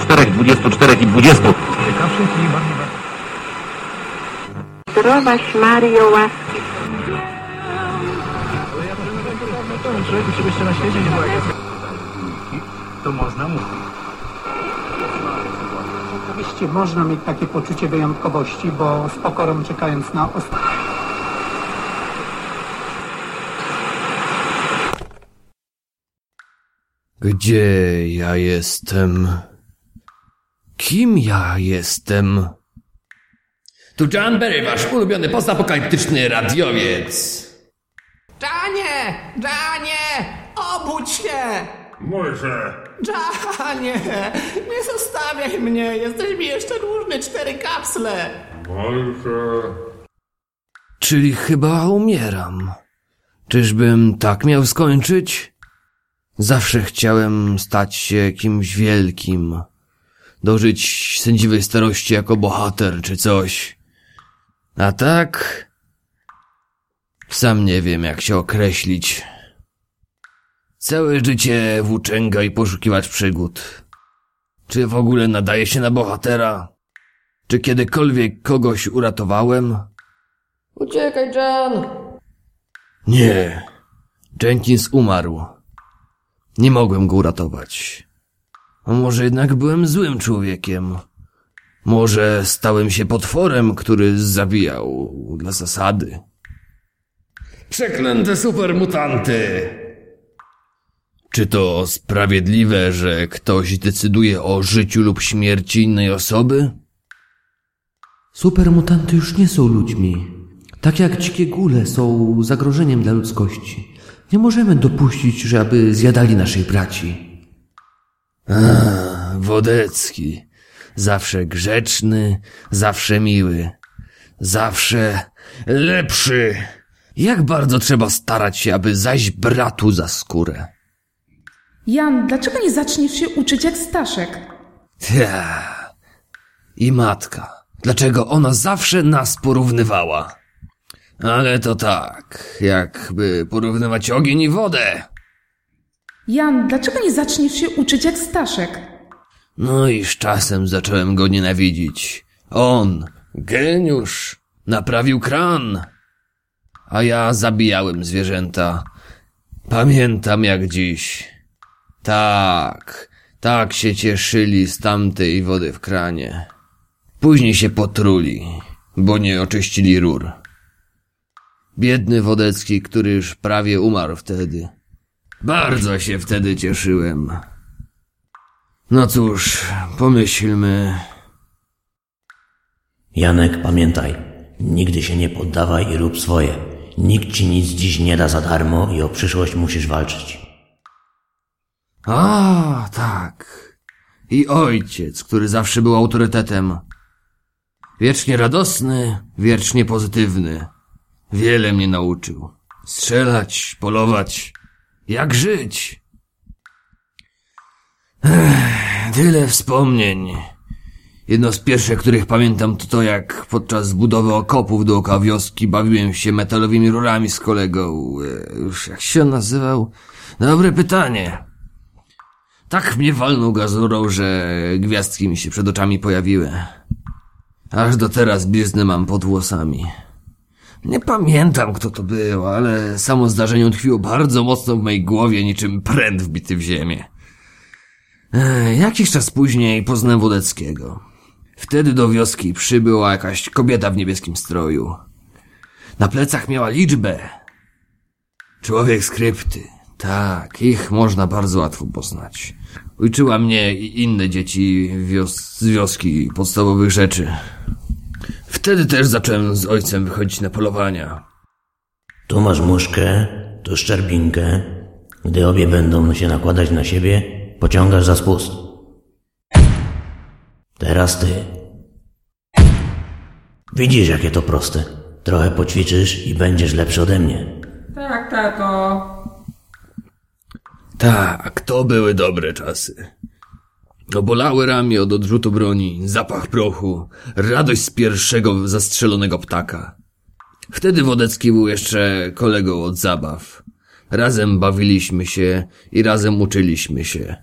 Czterech, dwudziestu, czterech i dwudziestu. Zdrowaś Mario łaski. To można mówić. Oczywiście można mieć takie poczucie wyjątkowości, bo z pokorą czekając na ostatnie. Gdzie ja jestem? Kim ja jestem? Tu John Berry, wasz ulubiony postapokaliptyczny radiowiec. Janie! Janie! Obudź się! Może. Janie! Nie zostawiaj mnie! Jesteś mi jeszcze dłużny cztery kapsle! Może. Czyli chyba umieram. Czyżbym tak miał skończyć? Zawsze chciałem stać się kimś wielkim. Dożyć sędziwej starości jako bohater czy coś. A tak... Sam nie wiem, jak się określić. Całe życie włóczęga i poszukiwać przygód. Czy w ogóle nadaje się na bohatera? Czy kiedykolwiek kogoś uratowałem? Uciekaj, Jan! Nie. Jenkins umarł. Nie mogłem go uratować. A może jednak byłem złym człowiekiem? Może stałem się potworem, który zabijał dla zasady? Przeklęte supermutanty! Czy to sprawiedliwe, że ktoś decyduje o życiu lub śmierci innej osoby? Supermutanty już nie są ludźmi. Tak jak dzikie góle są zagrożeniem dla ludzkości. Nie możemy dopuścić, żeby zjadali naszych braci. Wodecki. Zawsze grzeczny, zawsze miły. Zawsze lepszy. Jak bardzo trzeba starać się, aby zajść bratu za skórę. Jan, dlaczego nie zaczniesz się uczyć jak Staszek? Tia. I matka. Dlaczego ona zawsze nas porównywała? Ale to tak, jakby porównywać ogień i wodę. Jan, dlaczego nie zaczniesz się uczyć jak Staszek? No i z czasem zacząłem go nienawidzić. On, geniusz, naprawił kran. A ja zabijałem zwierzęta. Pamiętam jak dziś. Tak, tak się cieszyli z tamtej wody w kranie. Później się potruli, bo nie oczyścili rur. Biedny Wodecki, który już prawie umarł wtedy. Bardzo się wtedy cieszyłem. No cóż, pomyślmy. Janek, pamiętaj, nigdy się nie poddawaj i rób swoje. Nikt ci nic dziś nie da za darmo i o przyszłość musisz walczyć. A, tak. I ojciec, który zawsze był autorytetem. Wiecznie radosny, wiecznie pozytywny. Wiele mnie nauczył. Strzelać, polować. Jak żyć? Ech, tyle wspomnień. Jedno z pierwszych, których pamiętam, to to jak podczas budowy okopów dookoła wioski bawiłem się metalowymi rurami z kolegą. E, Już jak się on nazywał? Dobre pytanie. Tak mnie walnął gazurą, że gwiazdki mi się przed oczami pojawiły. Aż do teraz blizny mam pod włosami. Nie pamiętam, kto to był, ale samo zdarzenie utkwiło bardzo mocno w mojej głowie, niczym pręt wbity w ziemię. Jakiś czas później poznałem Wodeckiego. Wtedy do wioski przybyła jakaś kobieta w niebieskim stroju. Na plecach miała liczbę. Człowiek skrypty. Tak, ich można bardzo łatwo poznać. Uczyła mnie i inne dzieci wios z wioski podstawowych rzeczy. Wtedy też zacząłem z ojcem wychodzić na polowania. Tu masz muszkę, tu szczerbinkę. Gdy obie będą się nakładać na siebie, pociągasz za spust. Teraz ty. Widzisz, jakie to proste. Trochę poćwiczysz i będziesz lepszy ode mnie. Tak, tato. Tak, to były dobre czasy. Obolały ramię od odrzutu broni, zapach prochu, radość z pierwszego zastrzelonego ptaka. Wtedy Wodecki był jeszcze kolegą od zabaw. Razem bawiliśmy się i razem uczyliśmy się.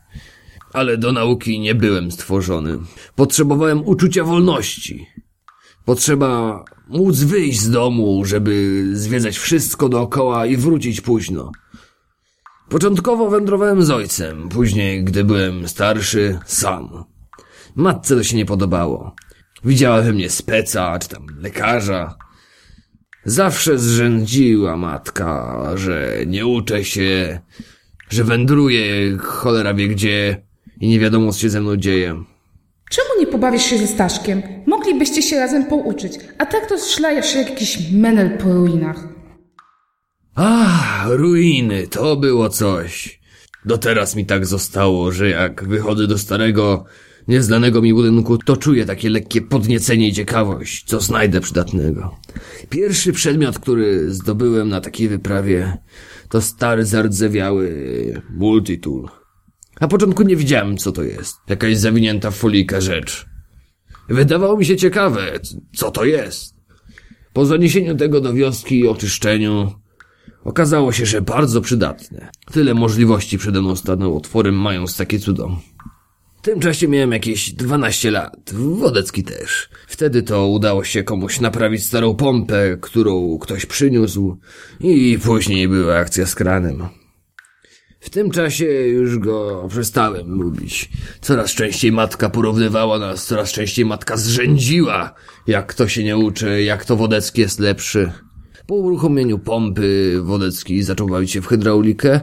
Ale do nauki nie byłem stworzony. Potrzebowałem uczucia wolności. Potrzeba móc wyjść z domu, żeby zwiedzać wszystko dookoła i wrócić późno. Początkowo wędrowałem z ojcem, później, gdy byłem starszy, sam. Matce to się nie podobało. Widziała we mnie speca, czy tam lekarza. Zawsze zrzędziła matka, że nie uczę się, że wędruję cholera wie gdzie i nie wiadomo co się ze mną dzieje. Czemu nie pobawisz się ze Staszkiem? Moglibyście się razem pouczyć, a tak to szlajasz jak jakiś menel po ruinach. Ach, ruiny, to było coś. Do teraz mi tak zostało, że jak wychodzę do starego, nieznanego mi budynku, to czuję takie lekkie podniecenie i ciekawość, co znajdę przydatnego. Pierwszy przedmiot, który zdobyłem na takiej wyprawie, to stary, zardzewiały multitool. Na początku nie wiedziałem, co to jest. Jakaś zawinięta w folijkę rzecz. Wydawało mi się ciekawe, co to jest. Po zaniesieniu tego do wioski i oczyszczeniu, okazało się, że bardzo przydatne. Tyle możliwości przede mną stanął otworem, mając takie cudo. W tym czasie miałem jakieś 12 lat. Wodecki też. Wtedy to udało się komuś naprawić starą pompę, którą ktoś przyniósł i później była akcja z kranem. W tym czasie już go przestałem lubić. Coraz częściej matka porównywała nas, coraz częściej matka zrzędziła, jak kto się nie uczy, jak to Wodecki jest lepszy. Po uruchomieniu pompy Wodecki zaczął bawić się w hydraulikę,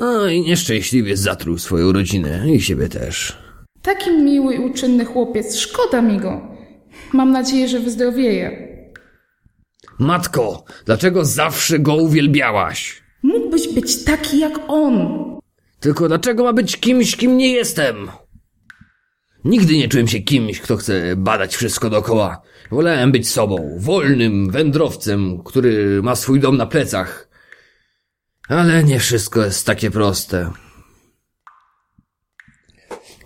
a i nieszczęśliwie zatruł swoją rodzinę i siebie też. Taki miły i uczynny chłopiec, szkoda mi go. Mam nadzieję, że wyzdrowieje. Matko, dlaczego zawsze go uwielbiałaś? Mógłbyś być taki jak on. Tylko dlaczego ma być kimś, kim nie jestem? Nigdy nie czułem się kimś, kto chce badać wszystko dookoła. Wolałem być sobą, wolnym wędrowcem, który ma swój dom na plecach. Ale nie wszystko jest takie proste.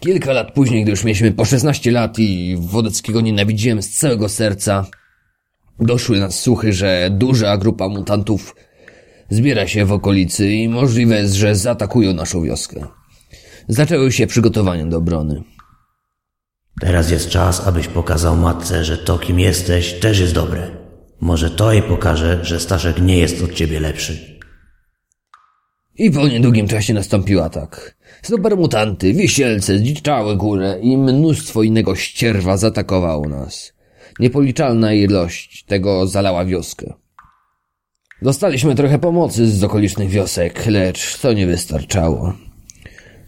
Kilka lat później, gdy już mieliśmy po 16 lat i Wodeckiego nienawidziłem z całego serca, doszły nas słuchy, że duża grupa mutantów zbiera się w okolicy i możliwe jest, że zaatakują naszą wioskę. Zaczęły się przygotowania do obrony. Teraz jest czas, abyś pokazał matce, że to, kim jesteś, też jest dobre. Może to jej pokaże, że Staszek nie jest od ciebie lepszy. I po niedługim czasie nastąpił atak. Supermutanty, wisielce, zdziczałe góre i mnóstwo innego ścierwa zaatakowało nas. Niepoliczalna ilość tego zalała wioskę. Dostaliśmy trochę pomocy z okolicznych wiosek, lecz to nie wystarczało.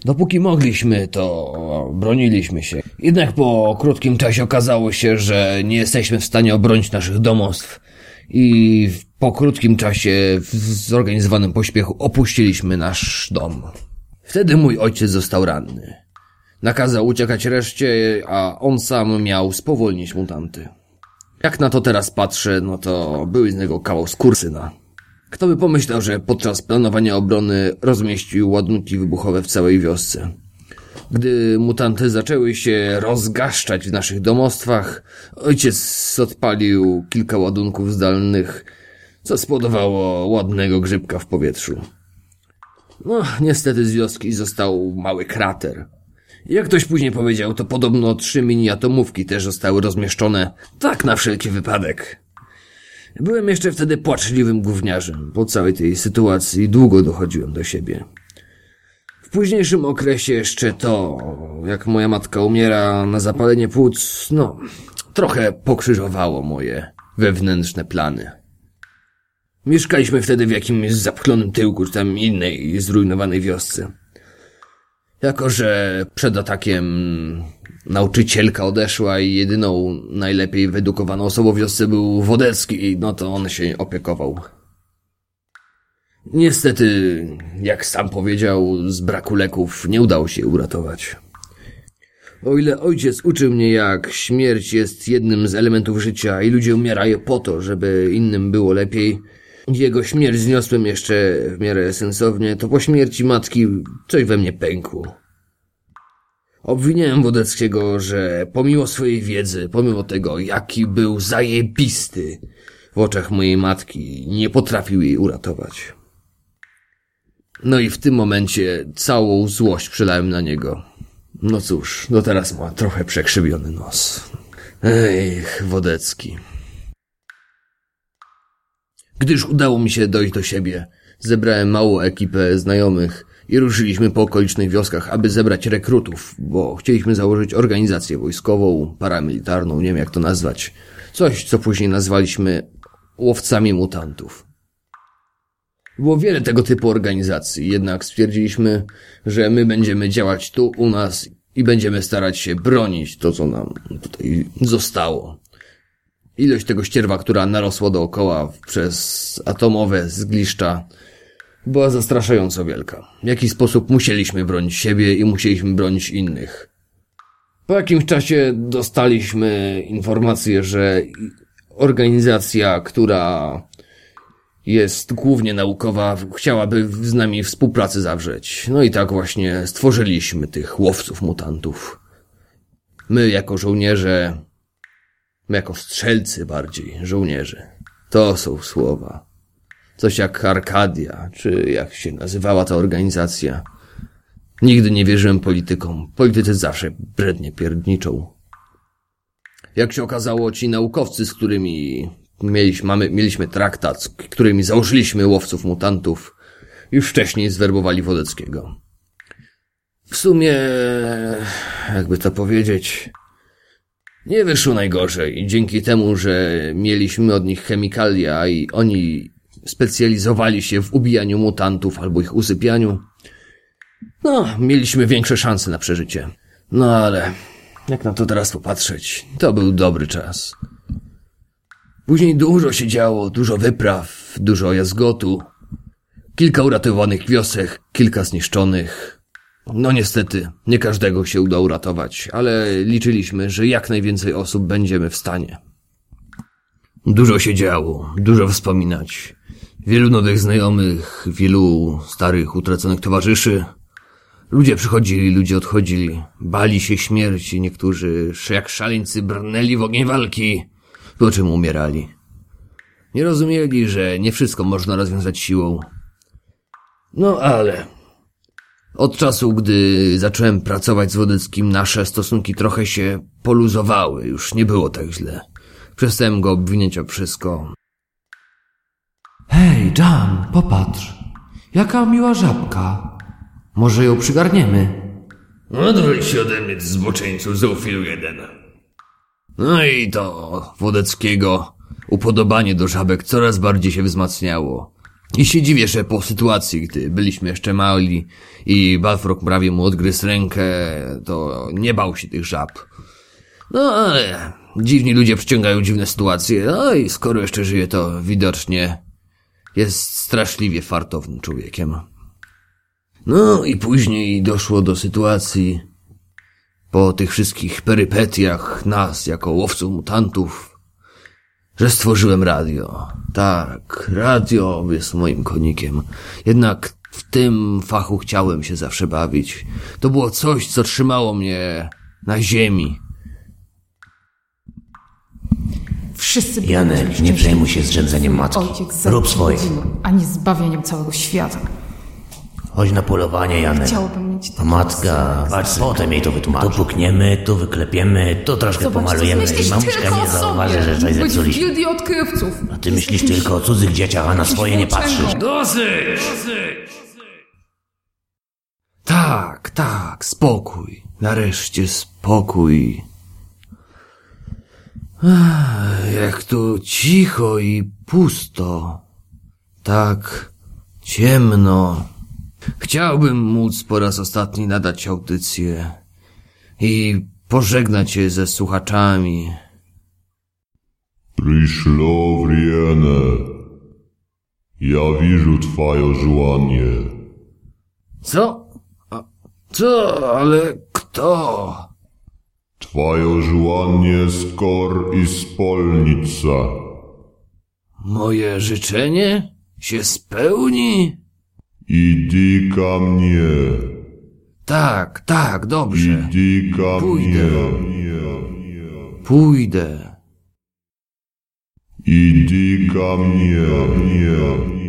Dopóki mogliśmy, to broniliśmy się. Jednak po krótkim czasie okazało się, że nie jesteśmy w stanie obronić naszych domostw i po krótkim czasie w zorganizowanym pośpiechu opuściliśmy nasz dom. Wtedy mój ojciec został ranny. Nakazał uciekać reszcie, a on sam miał spowolnić mutanty. Jak na to teraz patrzę, no to był z niego kawał skursyna. Kto by pomyślał, że podczas planowania obrony rozmieścił ładunki wybuchowe w całej wiosce. Gdy mutanty zaczęły się rozgaszczać w naszych domostwach, ojciec odpalił kilka ładunków zdalnych, co spowodowało ładnego grzybka w powietrzu. No, niestety z wioski został mały krater. Jak ktoś później powiedział, to podobno trzy mini-atomówki też zostały rozmieszczone, tak na wszelki wypadek. Byłem jeszcze wtedy płaczliwym gówniarzem. Po całej tej sytuacji długo dochodziłem do siebie. W późniejszym okresie jeszcze to, jak moja matka umiera na zapalenie płuc, no, trochę pokrzyżowało moje wewnętrzne plany. Mieszkaliśmy wtedy w jakimś zapchlonym tyłku, czy tam innej zrujnowanej wiosce. Jako, że przed atakiem nauczycielka odeszła i jedyną najlepiej wyedukowaną osobą w wiosce był Wodecki, no to on się opiekował. Niestety, jak sam powiedział, z braku leków nie udało się uratować. O ile ojciec uczył mnie, jak śmierć jest jednym z elementów życia i ludzie umierają po to, żeby innym było lepiej, jego śmierć zniosłem jeszcze w miarę sensownie, to po śmierci matki coś we mnie pękło. Obwiniałem Wodeckiego, że pomimo swojej wiedzy, pomimo tego, jaki był zajebisty w oczach mojej matki, nie potrafił jej uratować. No i w tym momencie całą złość przelałem na niego. No cóż, no teraz ma trochę przekrzywiony nos. Ej, Wodecki. Gdyż udało mi się dojść do siebie, zebrałem małą ekipę znajomych i ruszyliśmy po okolicznych wioskach, aby zebrać rekrutów, bo chcieliśmy założyć organizację wojskową, paramilitarną, nie wiem jak to nazwać. Coś, co później nazwaliśmy łowcami mutantów. Było wiele tego typu organizacji, jednak stwierdziliśmy, że my będziemy działać tu u nas i będziemy starać się bronić to, co nam tutaj zostało. Ilość tego ścierwa, która narosła dookoła przez atomowe zgliszcza, była zastraszająco wielka. W jakiś sposób musieliśmy bronić siebie i musieliśmy bronić innych. Po jakimś czasie dostaliśmy informację, że organizacja, która jest głównie naukowa, chciałaby z nami współpracę zawrzeć. No i tak właśnie stworzyliśmy tych łowców mutantów. My jako żołnierze, my jako strzelcy bardziej, żołnierze. To są słowa. Coś jak Arkadia, czy jak się nazywała ta organizacja. Nigdy nie wierzyłem politykom. Politycy zawsze brednie pierdniczą. Jak się okazało, ci naukowcy, z którymi mieliśmy, mamy, mieliśmy traktat, z którymi założyliśmy łowców mutantów, już wcześniej zwerbowali Wodeckiego. W sumie, jakby to powiedzieć, nie wyszło najgorzej. Dzięki temu, że mieliśmy od nich chemikalia i oni specjalizowali się w ubijaniu mutantów albo ich usypianiu, no, mieliśmy większe szanse na przeżycie. No ale, jak na to teraz popatrzeć, to był dobry czas. Później dużo się działo, dużo wypraw, dużo jazgotu, kilka uratowanych wiosek, kilka zniszczonych. No niestety, nie każdego się uda uratować, ale liczyliśmy, że jak najwięcej osób będziemy w stanie. Dużo się działo, dużo wspominać. Wielu nowych znajomych, wielu starych, utraconych towarzyszy. Ludzie przychodzili, ludzie odchodzili. Bali się śmierci, niektórzy jak szaleńcy brnęli w ogień walki, po czym umierali. Nie rozumieli, że nie wszystko można rozwiązać siłą. No ale... Od czasu, gdy zacząłem pracować z Wodeckim, nasze stosunki trochę się poluzowały. Już nie było tak źle. Przestałem go obwiniać o wszystko. Hej, Jan, popatrz. Jaka miła żabka. Może ją przygarniemy? Odwróć się ode mnie, zboczeńcu, zoofilu jeden. No i to Wodeckiego upodobanie do żabek coraz bardziej się wzmacniało. I się dziwię, że po sytuacji, gdy byliśmy jeszcze mali i Balfrog prawie mu odgryzł rękę, to nie bał się tych żab. No ale dziwni ludzie przyciągają dziwne sytuacje, no i skoro jeszcze żyje, to widocznie jest straszliwie fartownym człowiekiem. No i później doszło do sytuacji, po tych wszystkich perypetiach nas jako łowców mutantów, że stworzyłem radio. Tak, radio jest moim konikiem. Jednak w tym fachu chciałem się zawsze bawić. To było coś, co trzymało mnie na ziemi. Wszyscy byli Janek, nie przejmuj się zrzędzeniem matki. Rób swoje. a nie zbawieniem całego świata. Chodź na polowanie, Janek. Chciałbym mieć A matka, patrz, potem jej to wytłumaczy. Tu pukniemy, tu wyklepiemy, tu troszkę Zobacz, pomalujemy i mamuszka nie o zauważy, że coś zepsuliśmy. gildii odkrywców. A ty myślisz tylko o cudzych dzieciach, a na swoje nie patrzysz. Dosyć! Tak, tak, spokój. Nareszcie spokój. Jak tu cicho i pusto. Tak ciemno. Chciałbym móc po raz ostatni nadać audycję i pożegnać się ze słuchaczami. Пришло время. Ja вижу твое желание. Co? Co? Ale kto? Twoje żłanie skor i spolnica. Moje życzenie się spełni? Idi ka mnie. Tak, tak, dobrze. Idi ka Pójdę. mnie. Pójdę. Idi ka mnie. mnie.